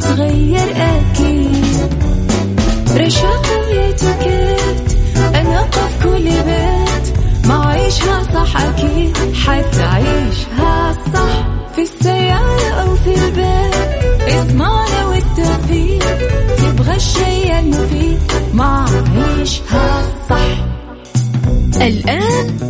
تتغير أكيد. رشاق ويتوكيت أنا قف كل بيت. ما عيشها صح أكيد. حتعيشها صح في السيارة أو في البيت. اسمعنا والتوفيق. تبغى الشيء المفيد. ما عيشها صح. الآن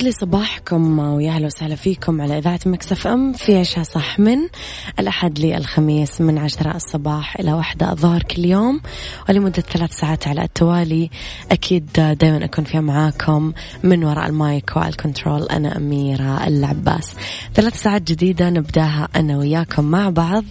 يسعد لي صباحكم ويا أهلا وسهلا فيكم على إذاعة Mix FM في عيشها صح من الأحد للخميس من عشرة الصباح إلى واحدة الظهر كل يوم ولمدة ثلاث ساعات على التوالي. أكيد دائما أكون فيها معاكم من وراء ال mic وال control أنا أميرة العباس. ثلاث ساعات جديدة نبدأها أنا وياكم مع بعض.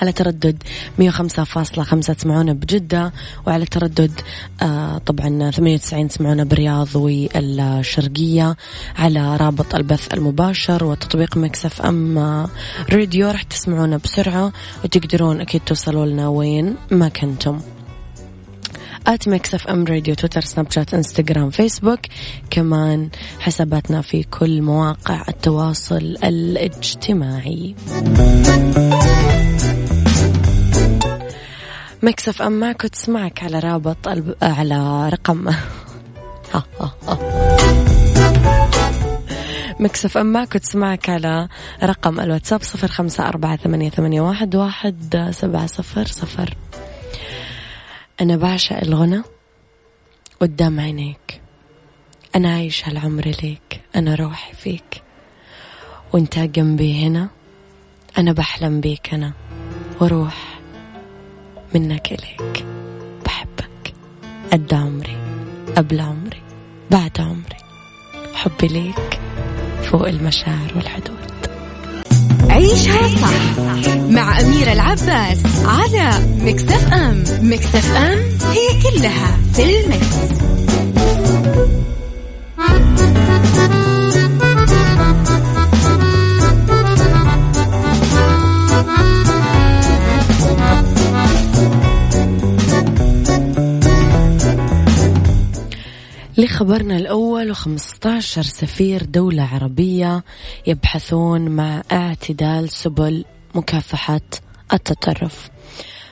على تردد 105.5 تسمعونا بجدة وعلى تردد آه طبعا 98 تسمعونا برياض والشرقية على رابط البث المباشر وتطبيق Mix FM آه، راديو راح تسمعونا بسرعة وتقدرون أكيد توصلوا لنا وين ما كنتم. at Mix FM Radio تويتر سناب شات إنستغرام فيسبوك كمان حساباتنا في كل مواقع التواصل الاجتماعي. Mix FM معك تسمعك على رابط الب... على رقم. Mix FM معك تسمعك على رقم الواتساب صفر خمسة أربعة ثمانية, ثمانية واحد, واحد سبعة صفر صفر. أنا بعشق الغنى قدام عينيك. أنا عايش هالعمر ليك. أنا روحي فيك. وأنت جنبي هنا. أنا بحلم بيك أنا. وروح. منك إليك. بحبك. قد عمري. قبل عمري. بعد عمري. حبي ليك فوق المشاعر والحدود. عيشها صح مع أميرة العباس على مكتف أم. مكتف أم هي كلها في المكس. لخبرنا الأول و15 سفير دولة عربية يبحثون مع اعتدال سبل مكافحة التطرف.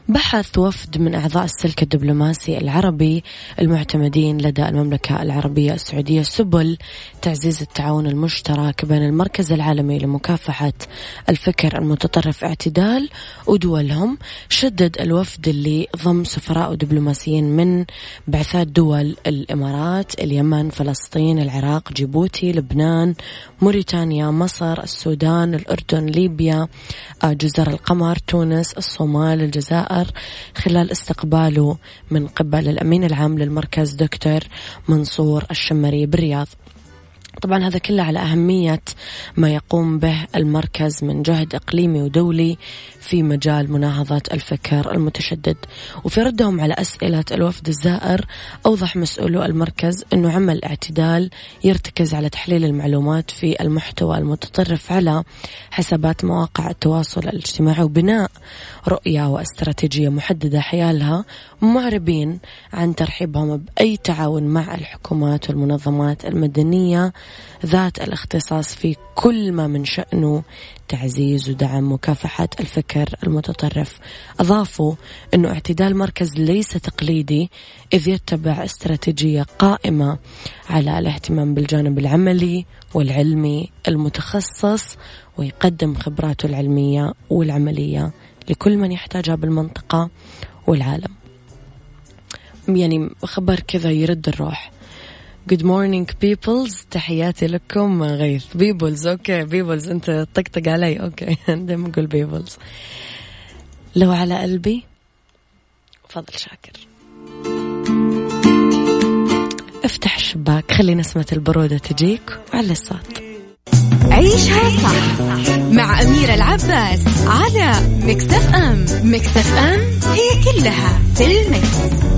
بحث وفد من أعضاء السلك الدبلوماسي العربي المعتمدين لدى المملكة العربية السعودية سبل تعزيز التعاون المشترك بين المركز العالمي لمكافحة الفكر المتطرف اعتدال ودولهم. شدد الوفد اللي ضم سفراء ودبلوماسيين من بعثات دول الإمارات اليمن فلسطين العراق جيبوتي لبنان موريتانيا مصر السودان الأردن ليبيا جزر القمر تونس الصومال الجزائر خلال استقباله من قبل الأمين العام للمركز دكتور منصور الشمري بالرياض. طبعا هذا كله على أهمية ما يقوم به المركز من جهد إقليمي ودولي في مجال مناهضة الفكر المتشدد. وفي ردهم على أسئلة الوفد الزائر أوضح مسؤولو المركز أنه عمل اعتدال يرتكز على تحليل المعلومات في المحتوى المتطرف على حسابات مواقع التواصل الاجتماعي وبناء رؤية واستراتيجية محددة حيالها معربين عن ترحيبهم بأي تعاون مع الحكومات والمنظمات المدنية ذات الاختصاص في كل ما من شأنه تعزيز ودعم مكافحة الفكر المتطرف. أضافوا أنه اعتدال مركز ليس تقليدي إذ يتبع استراتيجية قائمة على الاهتمام بالجانب العملي والعلمي المتخصص ويقدم خبراته العلمية والعملية لكل من يحتاجها بالمنطقة والعالم. يعني خبر كذا يرد الروح. Good morning peoples. تحياتي لكم غيث peoples okay peoples انت طقطق علي. okay دائما أقول peoples لو على قلبي. فضل شاكر. افتح الشباك. خلي نسمة البرودة تجيك وعلى الصوت. عيشها صح مع أميرة العباس على مكتف أم. مكتف أم هي كلها في المكس.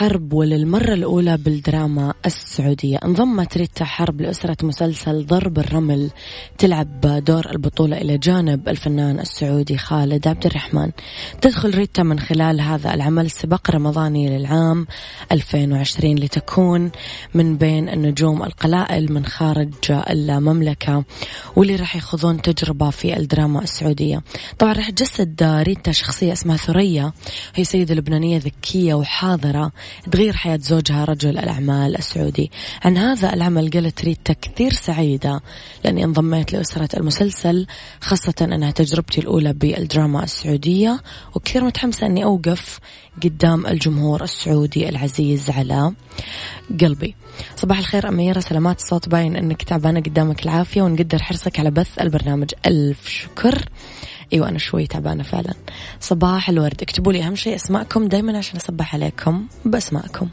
حرب وللمرة الأولى بالدراما السعودية. انضمت ريتا حرب لأسرة مسلسل ضرب الرمل تلعب دور البطولة إلى جانب الفنان السعودي خالد عبد الرحمن. تدخل ريتا من خلال هذا العمل سباق رمضاني للعام 2020 لتكون من بين النجوم القلائل من خارج المملكة واللي راح يخوضون تجربة في الدراما السعودية. طبعا راح تجسد ريتا شخصية اسمها ثريا هي سيدة لبنانية ذكية وحاضرة تغير حياة زوجها رجل الأعمال السعودي. عن هذا العمل قالت ريتا كثير سعيدة لأني انضميت لأسرة المسلسل خاصة أنها تجربتي الأولى بالدراما السعودية وكثير متحمسة أني أوقف قدام الجمهور السعودي العزيز على قلبي. صباح الخير أميرة سلامات الصوت باين أنك تعبانة قدامك العافية ونقدر حرصك على بث البرنامج. ألف شكر. إيوه أنا شوي تعبانة فعلا. صباح الورد. اكتبوا لي أهم شيء أسماءكم دائما عشان أصبح عليكم بأسماءكم.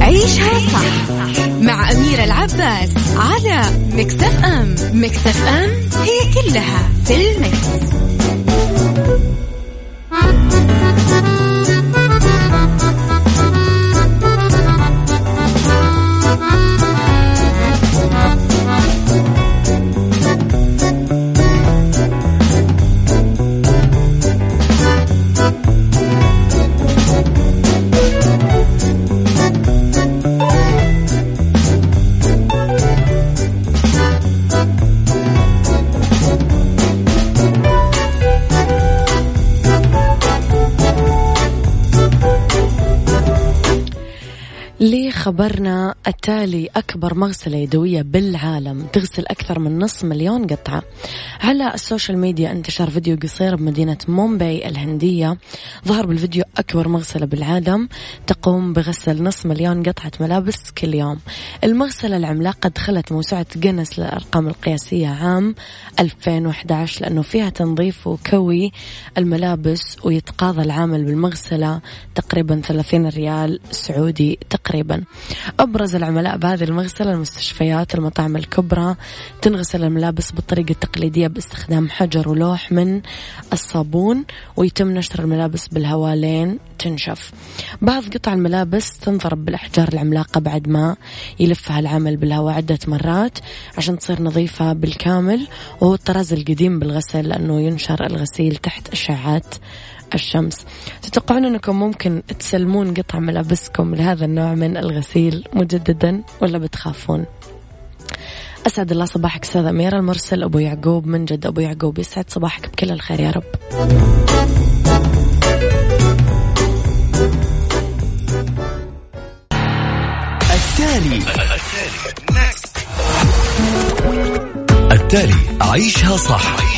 عيشها صح مع أميرة العباس على مكتف أم مكتف أم هي كلها في المكس. a التالي أكبر مغسلة يدوية بالعالم تغسل أكثر من نصف مليون قطعة. على السوشيال ميديا انتشر فيديو قصير بمدينة مومباي الهندية. ظهر بالفيديو أكبر مغسلة بالعالم تقوم بغسل نصف مليون قطعة ملابس كل يوم. المغسلة العملاقة دخلت موسوعة جنس للأرقام القياسية عام 2011 لأنه فيها تنظيف وكوي الملابس ويتقاضى العامل بالمغسلة تقريبا 30 ريال سعودي تقريبا. أبرز العملاء بهذه المغسلة المستشفيات المطاعم الكبرى تنغسل الملابس بالطريقة التقليدية باستخدام حجر ولوح من الصابون ويتم نشر الملابس بالهواء لين تنشف. بعض قطع الملابس تنضرب بالأحجار العملاقة بعد ما يلفها العامل بالهواء عدة مرات عشان تصير نظيفة بالكامل وهو الطراز القديم بالغسل لأنه ينشر الغسيل تحت أشعات الشمس. تتوقعون أنكم ممكن تسلمون قطع ملابسكم لهذا النوع من الغسيل مجددا ولا بتخافون؟ أسعد الله صباحك أستاذ أميرة المرسل أبو يعقوب من جد أبو يعقوب يسعد صباحك بكل الخير يا رب. التالي. التالي. التالي. عيشها صح.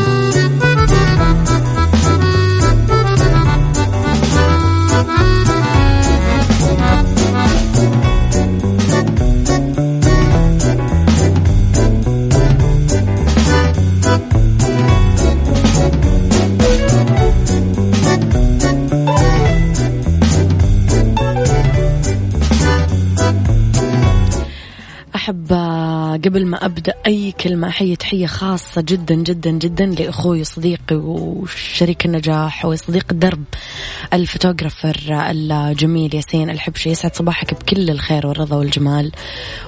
قبل ما أبدأ أي كلمة أحيي تحية خاصة جدا جدا جدا لأخوي وصديقي وشريك النجاح وصديق الدرب الفوتوغرافر الجميل ياسين الحبشي. يسعد صباحك بكل الخير والرضا والجمال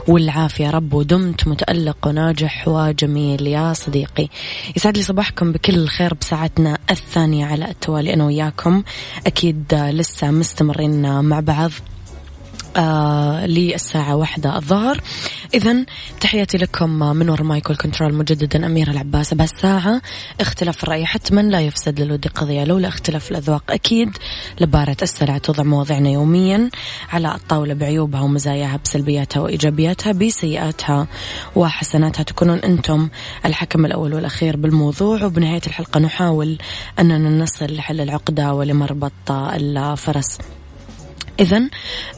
والعافية. رب ودمت متألق وناجح وجميل يا صديقي. يسعد لي صباحكم بكل الخير بساعتنا الثانية على التوالي أنا وياكم. أكيد لسه مستمرين مع بعض. آه للساعة واحدة الظهر. إذا تحياتي لكم من وراء مايكل كنترول مجددا. أميرة العباس بهالساعة اختلاف الرأي حتما لا يفسد للود قضية لولا اختلاف الأذواق أكيد لبارة السلع توضع مواضعنا يوميا على الطاولة بعيوبها ومزاياها بسلبياتها وإيجابياتها بسيئاتها وحسناتها. تكونون أنتم الحكم الأول والأخير بالموضوع. وبنهاية الحلقة نحاول أننا نصل لحل العقدة ولمربط الفرس. إذا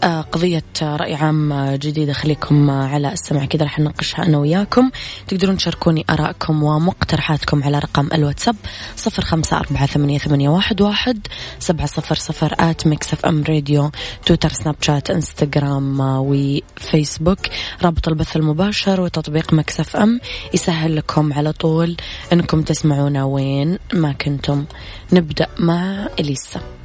آه، قضية رأي عام جديدة خليكم على السمع. كذا راح نناقشها أنا وياكم. تقدرون تشاركوني آرائكم ومقترحاتكم على رقم الواتساب صفر خمسة أربعة ثمانية, واحد, واحد سبعة صفر صفر at Mix FM Radio تويتر سناب شات إنستغرام آه، وفيسبوك. رابط البث المباشر وتطبيق Mix FM يسهل لكم على طول أنكم تسمعونا وين ما كنتم. نبدأ مع إليسا.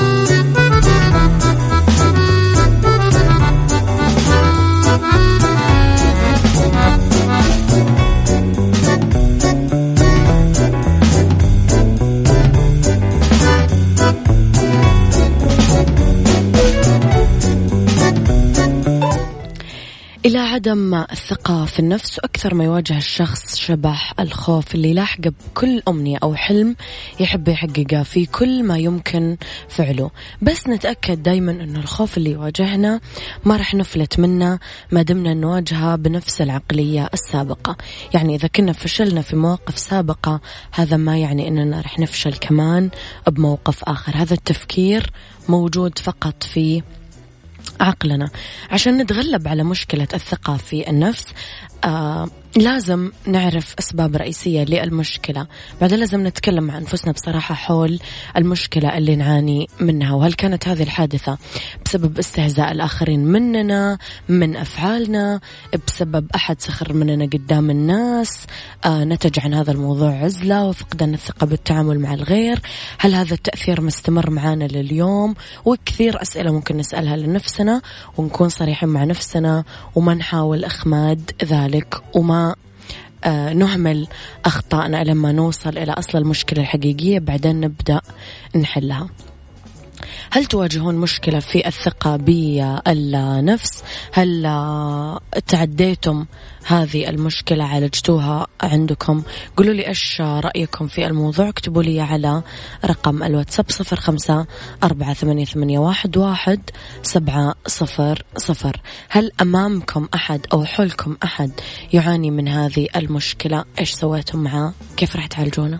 إلى عدم الثقة في النفس وأكثر ما يواجه الشخص شبح الخوف اللي يلاحقه بكل أمنية أو حلم يحب يحققه في كل ما يمكن فعله. بس نتأكد دايما أنه الخوف اللي يواجهنا ما راح نفلت منه ما دمنا نواجهه بنفس العقلية السابقة. يعني إذا كنا فشلنا في مواقف سابقة هذا ما يعني أننا راح نفشل كمان بموقف آخر. هذا التفكير موجود فقط في عقلنا. عشان نتغلب على مشكلة الثقة في النفس آه لازم نعرف أسباب رئيسية للمشكلة. بعدين لازم نتكلم مع أنفسنا بصراحة حول المشكلة اللي نعاني منها وهل كانت هذه الحادثة بسبب استهزاء الآخرين مننا من أفعالنا بسبب أحد سخر مننا قدام الناس آه نتج عن هذا الموضوع عزلة وفقدان الثقة بالتعامل مع الغير؟ هل هذا التأثير مستمر معنا لليوم؟ وكثير أسئلة ممكن نسألها لنفسنا ونكون صريحين مع نفسنا وما نحاول إخماد ذلك. وما آه، نهمل أخطائنا لما نوصل إلى أصل المشكلة الحقيقية بعدين نبدأ نحلها. هل تواجهون مشكلة في الثقة بالنفس؟ هل تعديتم هذه المشكلة عالجتوها عندكم؟ قولوا لي إيش رأيكم في الموضوع. اكتبوا لي على رقم الواتساب صفر خمسة أربعة ثمانية, ثمانية واحد, واحد سبعة صفر صفر. هل أمامكم أحد أو حولكم أحد يعاني من هذه المشكلة؟ إيش سويتم معاه كيف راح تعالجونه؟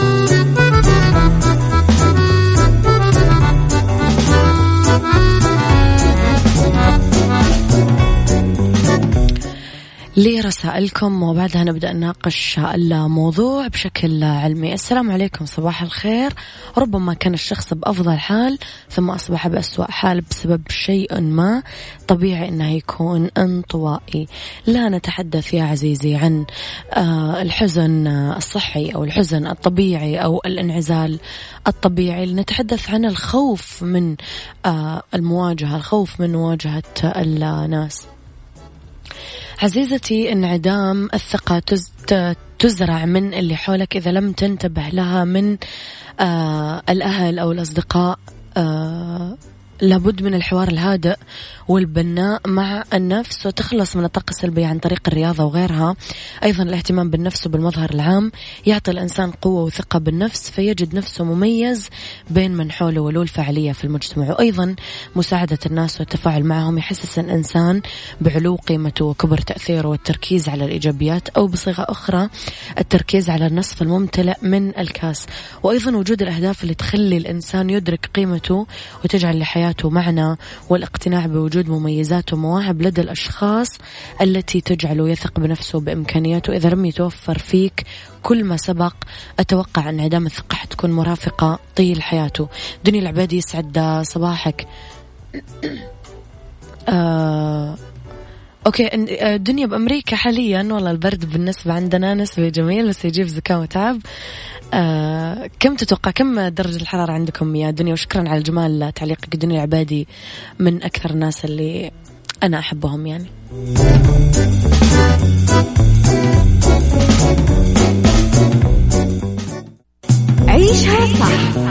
لرسائلكم وبعدها نبدأ نناقش الموضوع بشكل علمي. السلام عليكم صباح الخير. ربما كان الشخص بأفضل حال ثم أصبح بأسوأ حال بسبب شيء ما. طبيعي أنه يكون انطوائي. لا نتحدث يا عزيزي عن آه، الحزن الصحي أو الحزن الطبيعي أو الانعزال الطبيعي. نتحدث عن الخوف من آه، المواجهة الخوف من مواجهة الناس. عزيزتي انعدام الثقة تزرع من اللي حولك إذا لم تنتبه لها من آه الأهل أو الأصدقاء. آه لابد من الحوار الهادئ والبناء مع النفس وتخلص من الطاقة السلبية عن طريق الرياضة وغيرها. أيضا الاهتمام بالنفس وبالمظهر العام. يعطي الإنسان قوة وثقة بالنفس فيجد نفسه مميز بين من حوله ولو الفاعلية في المجتمع. وأيضا مساعدة الناس والتفاعل معهم يحسس الإنسان بعلو قيمته وكبر تأثيره والتركيز على الإيجابيات أو بصيغة أخرى التركيز على النصف الممتلئ من الكاس. وأيضا وجود الأهداف اللي تخلي الإنسان يدرك قيمته وتجعل لحياته معنى والاقتناع بوجود وجود مميزات ومواهب لدى الأشخاص التي تجعله يثق بنفسه وبإمكانياته إذا لم يتوفر فيك كل ما سبق أتوقع انعدام الثقة حتكون مرافقة طيل حياته. دنيا العبادي يسعد صباحك. آه أوكي الدنيا بأمريكا حاليا والله البرد بالنسبة عندنا نسبي جميل بس يجيب زكاة وتعب. آه كم تتوقع كم درجة الحرارة عندكم يا دنيا؟ وشكرا على الجمال تعليقك دنيا العبادي من أكثر الناس اللي أنا أحبهم يعني. عيشها صح.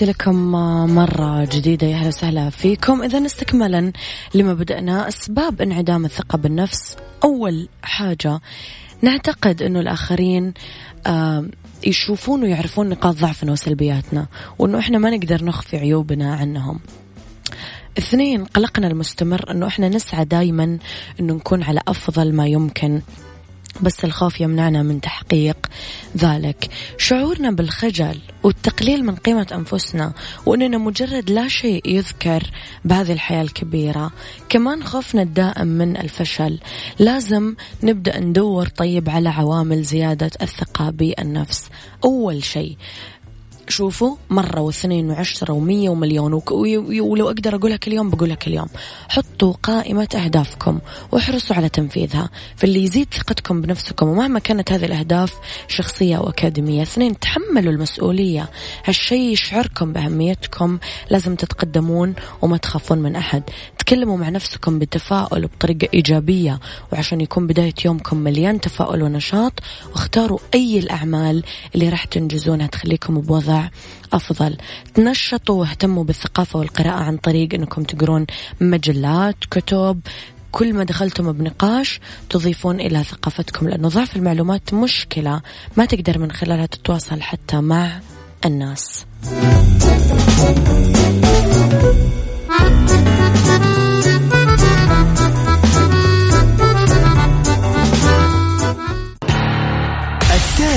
تحياتي لكم مرة جديدة يا أهلا وسهلا فيكم. إذا استكمالا لما بدأنا أسباب انعدام الثقة بالنفس. أول حاجة نعتقد أنه الآخرين يشوفون ويعرفون نقاط ضعفنا وسلبياتنا وأنه إحنا ما نقدر نخفي عيوبنا عنهم. اثنين قلقنا المستمر أنه إحنا نسعى دايما أنه نكون على أفضل ما يمكن. بس الخوف يمنعنا من تحقيق ذلك. شعورنا بالخجل والتقليل من قيمة أنفسنا وأننا مجرد لا شيء يذكر بهذه الحياة الكبيرة. كمان خوفنا الدائم من الفشل. لازم نبدأ ندور طيب على عوامل زيادة الثقة بالنفس. أول شيء شوفوا مرة واثنين وعشرة ومية ومليون. ولو أقدر أقولها كل يوم بقولها كل يوم حطوا قائمة أهدافكم واحرصوا على تنفيذها. فاللي يزيد ثقتكم بنفسكم ومهما كانت هذه الأهداف شخصية أو أكاديمية اثنين تحملوا المسؤولية. هالشيء يشعركم بأهميتكم لازم تتقدمون وما تخافون من أحد. تكلموا مع نفسكم بتفاؤل وبطريقة إيجابية وعشان يكون بداية يومكم مليان تفاؤل ونشاط واختاروا أي الأعمال اللي راح تنجزونها تخليكم بوضع أفضل. تنشطوا واهتموا بالثقافة والقراءة عن طريق أنكم تقرون مجلات كتب. كل ما دخلتم بنقاش تضيفون إلى ثقافتكم لأنه ضعف المعلومات مشكلة ما تقدر من خلالها تتواصل حتى مع الناس.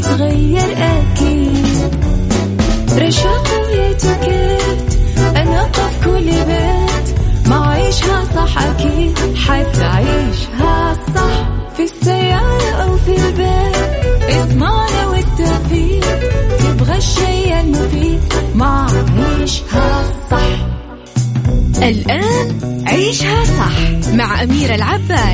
تتغير أكيد. رشاق ويتوكيت أنا قف كل بيت. ما عيشها صح أكيد حتعيشها صح. في السيارة أو في البيت اسمعنا والتوفيق تبغى الشي المفيد ما عيشها صح. الآن عيشها صح مع أميرة العباس.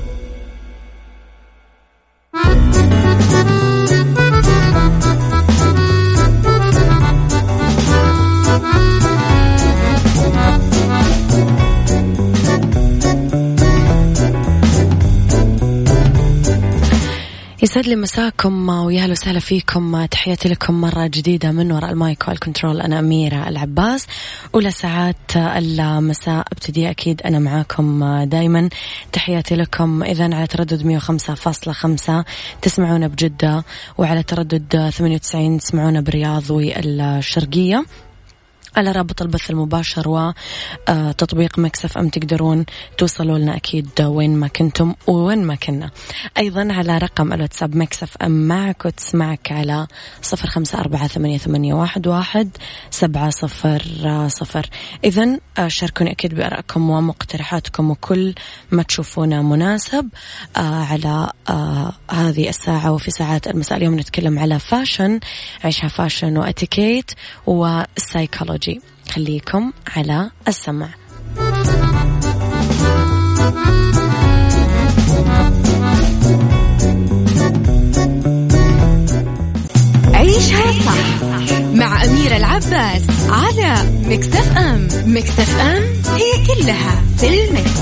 يسعد لي مساكم ويا أهلا وسهلا فيكم. تحياتي لكم مرة جديدة من وراء ال mic وال control أنا أميرة العباس. أولى ساعات المساء. أبتدي أكيد أنا معاكم دايما. تحياتي لكم. إذا على تردد 105.5 تسمعونا بجدة. وعلى تردد 98 تسمعونا بالرياض والشرقية. على رابط البث المباشر وتطبيق Mix FM تقدرون توصلوا لنا أكيد وين ما كنتم وين ما كنا. أيضا على رقم الواتساب Mix FM معك وتسمعك على صفر خمسة أربعة ثمانية, ثمانية واحد, واحد سبعة صفر صفر. إذا شاركوني أكيد بأرائكم ومقترحاتكم وكل ما تشوفونه مناسب على هذه الساعة وفي ساعات المساء. اليوم نتكلم على fashion عيشها fashion وإتيكيت والسايكولوجي خليكم على السمع. عيشها صح مع أميرة العباس على مكتف أم مكتف أم هي كلها في المكس.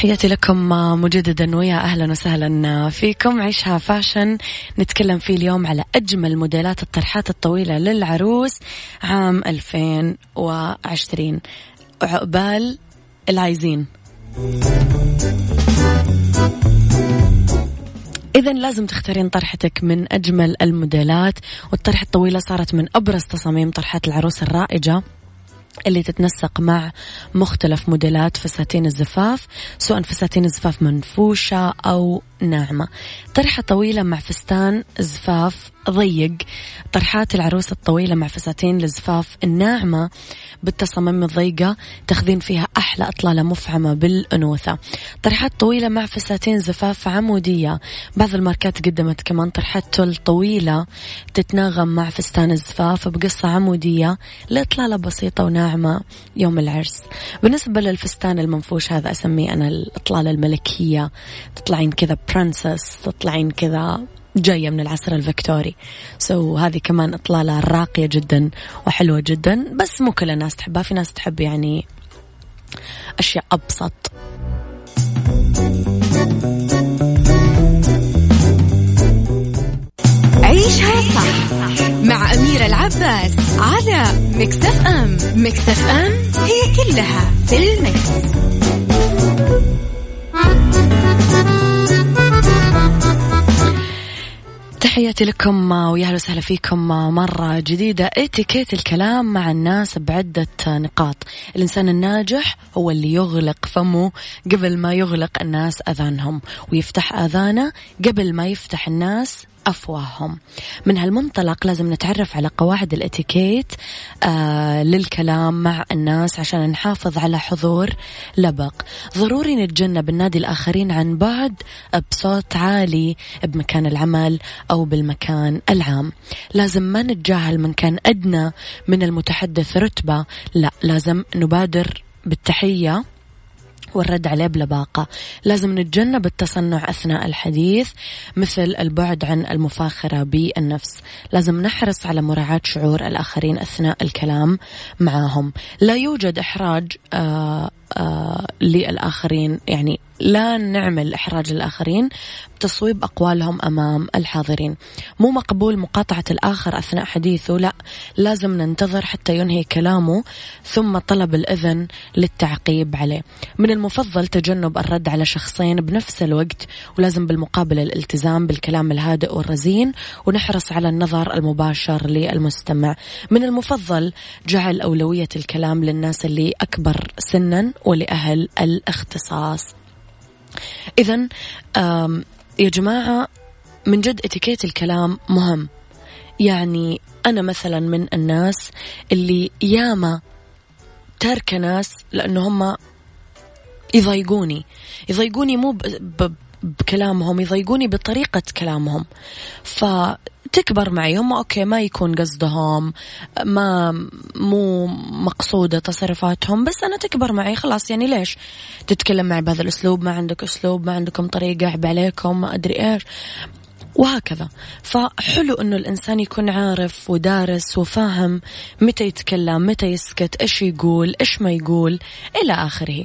تحياتي لكم مجددا ويا أهلا وسهلا فيكم. عيشها فاشن. نتكلم فيه اليوم على أجمل موديلات الطرحات الطويلة للعروس عام 2020 عقبال العايزين. إذا لازم تختارين طرحتك من أجمل الموديلات والطرحة الطويلة صارت من أبرز تصاميم طرحات العروس الرائجة. اللي تتنسق مع مختلف موديلات فساتين الزفاف سواء فساتين الزفاف منفوشة أو ناعمة. طرحة طويلة مع فستان زفاف ضيق. طرحات العروسة الطويلة مع فساتين الزفاف الناعمة بالتصاميم الضيقة تاخذين فيها أحلى إطلالة مفعمة بالأنوثة. طرحات طويلة مع فساتين زفاف عمودية. بعض الماركات قدمت كمان طرحات تل طويلة تتناغم مع فستان الزفاف بقصة عمودية لإطلالة بسيطة وناعمة يوم العرس. بالنسبة للفستان المنفوش هذا أسميه أنا الإطلالة الملكية. تطلعين كذا princess تطلعين كذا جاية من العصر الفكتوري so so, هذه كمان إطلالة راقية جدا وحلوة جدا بس مو كل الناس تحبها. في ناس تحب يعني أشياء أبسط. عيشها صح مع أميرة العباس على مكتف أم. مكتف أم هي كلها في المكس. تحياتي لكم ويا أهلا وسهلا فيكم مرة جديدة. إتيكيت الكلام مع الناس بعدة نقاط. الإنسان الناجح هو اللي يغلق فمه قبل ما يغلق الناس أذانهم ويفتح آذانه قبل ما يفتح الناس أفواههم. من هالمنطلق لازم نتعرف على قواعد الإتيكيت آه للكلام مع الناس عشان نحافظ على حضور لبق. ضروري نتجنب النادي الآخرين عن بعد بصوت عالي بمكان العمل أو بالمكان العام. لازم ما نتجاهل من كان أدنى من المتحدث رتبة. لا لازم نبادر بالتحية. والرد عليه بلباقة لازم نتجنب التصنع أثناء الحديث مثل البعد عن المفاخرة بالنفس. لازم نحرص على مراعاة شعور الآخرين أثناء الكلام معهم لا يوجد إحراج آه آه للآخرين يعني لا نعمل إحراج للآخرين بتصويب أقوالهم أمام الحاضرين. مو مقبول مقاطعة الآخر أثناء حديثه لا لازم ننتظر حتى ينهي كلامه ثم طلب الإذن للتعقيب عليه. من المفضل تجنب الرد على شخصين بنفس الوقت ولازم بالمقابل الالتزام بالكلام الهادئ والرزين ونحرص على النظر المباشر للمستمع. من المفضل جعل أولوية الكلام للناس اللي أكبر سنا ولأهل الاختصاص. إذا يا جماعة من جد اتيكيت الكلام مهم. يعني أنا مثلا من الناس اللي ياما تاركة ناس لأنه هم يضايقوني. يضايقوني مو بكلامهم يضايقوني بطريقة كلامهم. فتكبر معي. هم أوكي ما يكون قصدهم ما مو مقصودة تصرفاتهم بس أنا تكبر معي خلاص. يعني ليش؟ تتكلم معي بهذا الأسلوب ما عندك أسلوب ما عندكم طريقة عيب عليكم ما أدري إيش. وهكذا. فحلو إنه الإنسان يكون عارف ودارس وفاهم متى يتكلم متى يسكت إيش يقول إيش ما يقول إلى آخره.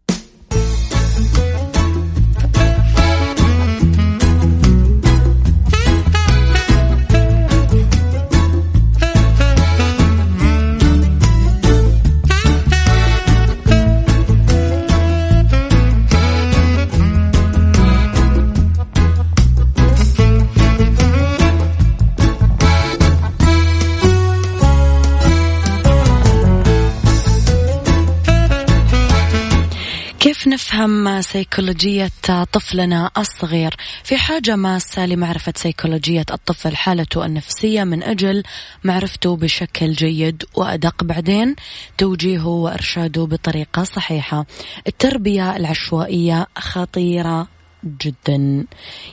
نفهم سيكولوجية طفلنا الصغير. في حاجة ماسة لمعرفة سيكولوجية الطفل حالته النفسية من أجل معرفته بشكل جيد وأدق. بعدين توجيهه وإرشاده بطريقة صحيحة. التربية العشوائية خطيرة. جدا.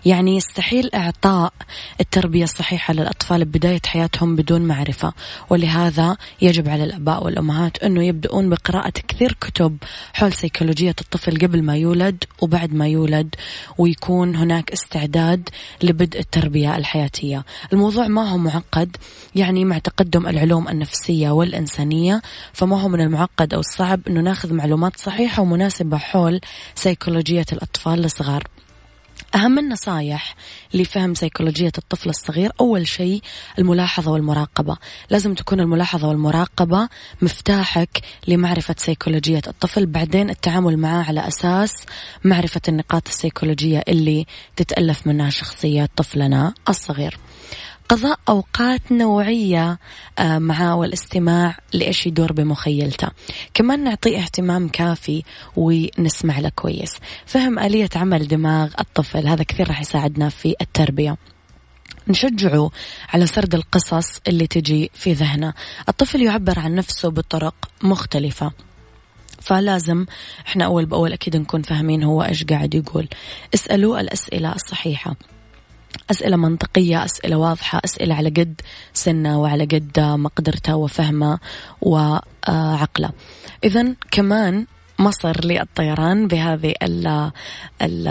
يعني يستحيل إعطاء التربية الصحيحة للأطفال ببداية حياتهم بدون معرفة. ولهذا يجب على الأباء والأمهات أنه يبدأون بقراءة كثير كتب حول سيكولوجية الطفل قبل ما يولد وبعد ما يولد ويكون هناك استعداد لبدء التربية الحياتية. الموضوع ما هو معقد يعني مع تقدم العلوم النفسية والإنسانية فما هو من المعقد أو الصعب أنه ناخذ معلومات صحيحة ومناسبة حول سيكولوجية الأطفال الصغار. أهم النصايح لفهم سيكولوجية الطفل الصغير. أول شيء الملاحظة والمراقبة. لازم تكون الملاحظة والمراقبة مفتاحك لمعرفة سيكولوجية الطفل. بعدين التعامل معه على أساس معرفة النقاط السيكولوجية اللي تتألف منها شخصية طفلنا الصغير. قضاء أوقات نوعية معاه والاستماع لإيش يدور بمخيلته. كمان نعطيه اهتمام كافي ونسمع له كويس. فهم آلية عمل دماغ الطفل هذا كثير راح يساعدنا في التربية. نشجعه على سرد القصص اللي تجي في ذهنه. الطفل يعبر عن نفسه بطرق مختلفة. فلازم إحنا أول بأول أكيد نكون فاهمين هو إيش قاعد يقول. اسالوه الأسئلة الصحيحة. أسئلة منطقية أسئلة واضحة أسئلة على قد سنة وعلى قد مقدرته وفهمه وعقله إذا كمان مصر للطيران بهذه ال ال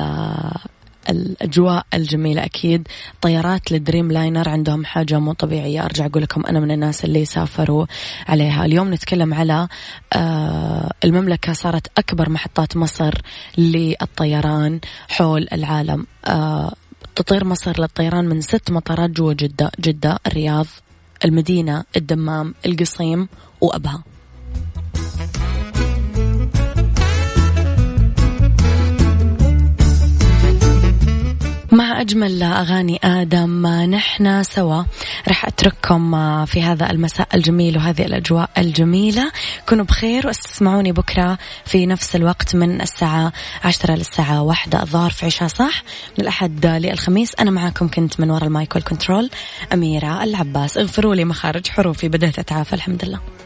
الأجواء الجميلة أكيد. طيارات الدريم لاينر عندهم حاجة مو طبيعية. أرجع أقول لكم أنا من الناس اللي سافروا عليها. اليوم نتكلم على آه، المملكة صارت أكبر محطات مصر للطيران حول العالم. آه، تطير مصر للطيران من ست مطارات جوا جدة جدة الرياض المدينة الدمام القصيم وأبها. مع أجمل أغاني آدم نحن سوا. رح أترككم في هذا المساء الجميل وهذه الأجواء الجميلة. كونوا بخير واستسمعوني بكرة في نفس الوقت من الساعة عشرة للساعة واحدة الظهر في عشاء صح؟ من الأحد للخميس. أنا معاكم كنت من وراء المايك والكنترول أميرة العباس. اغفروا لي مخارج حروفي بدأت أتعافى الحمد لله.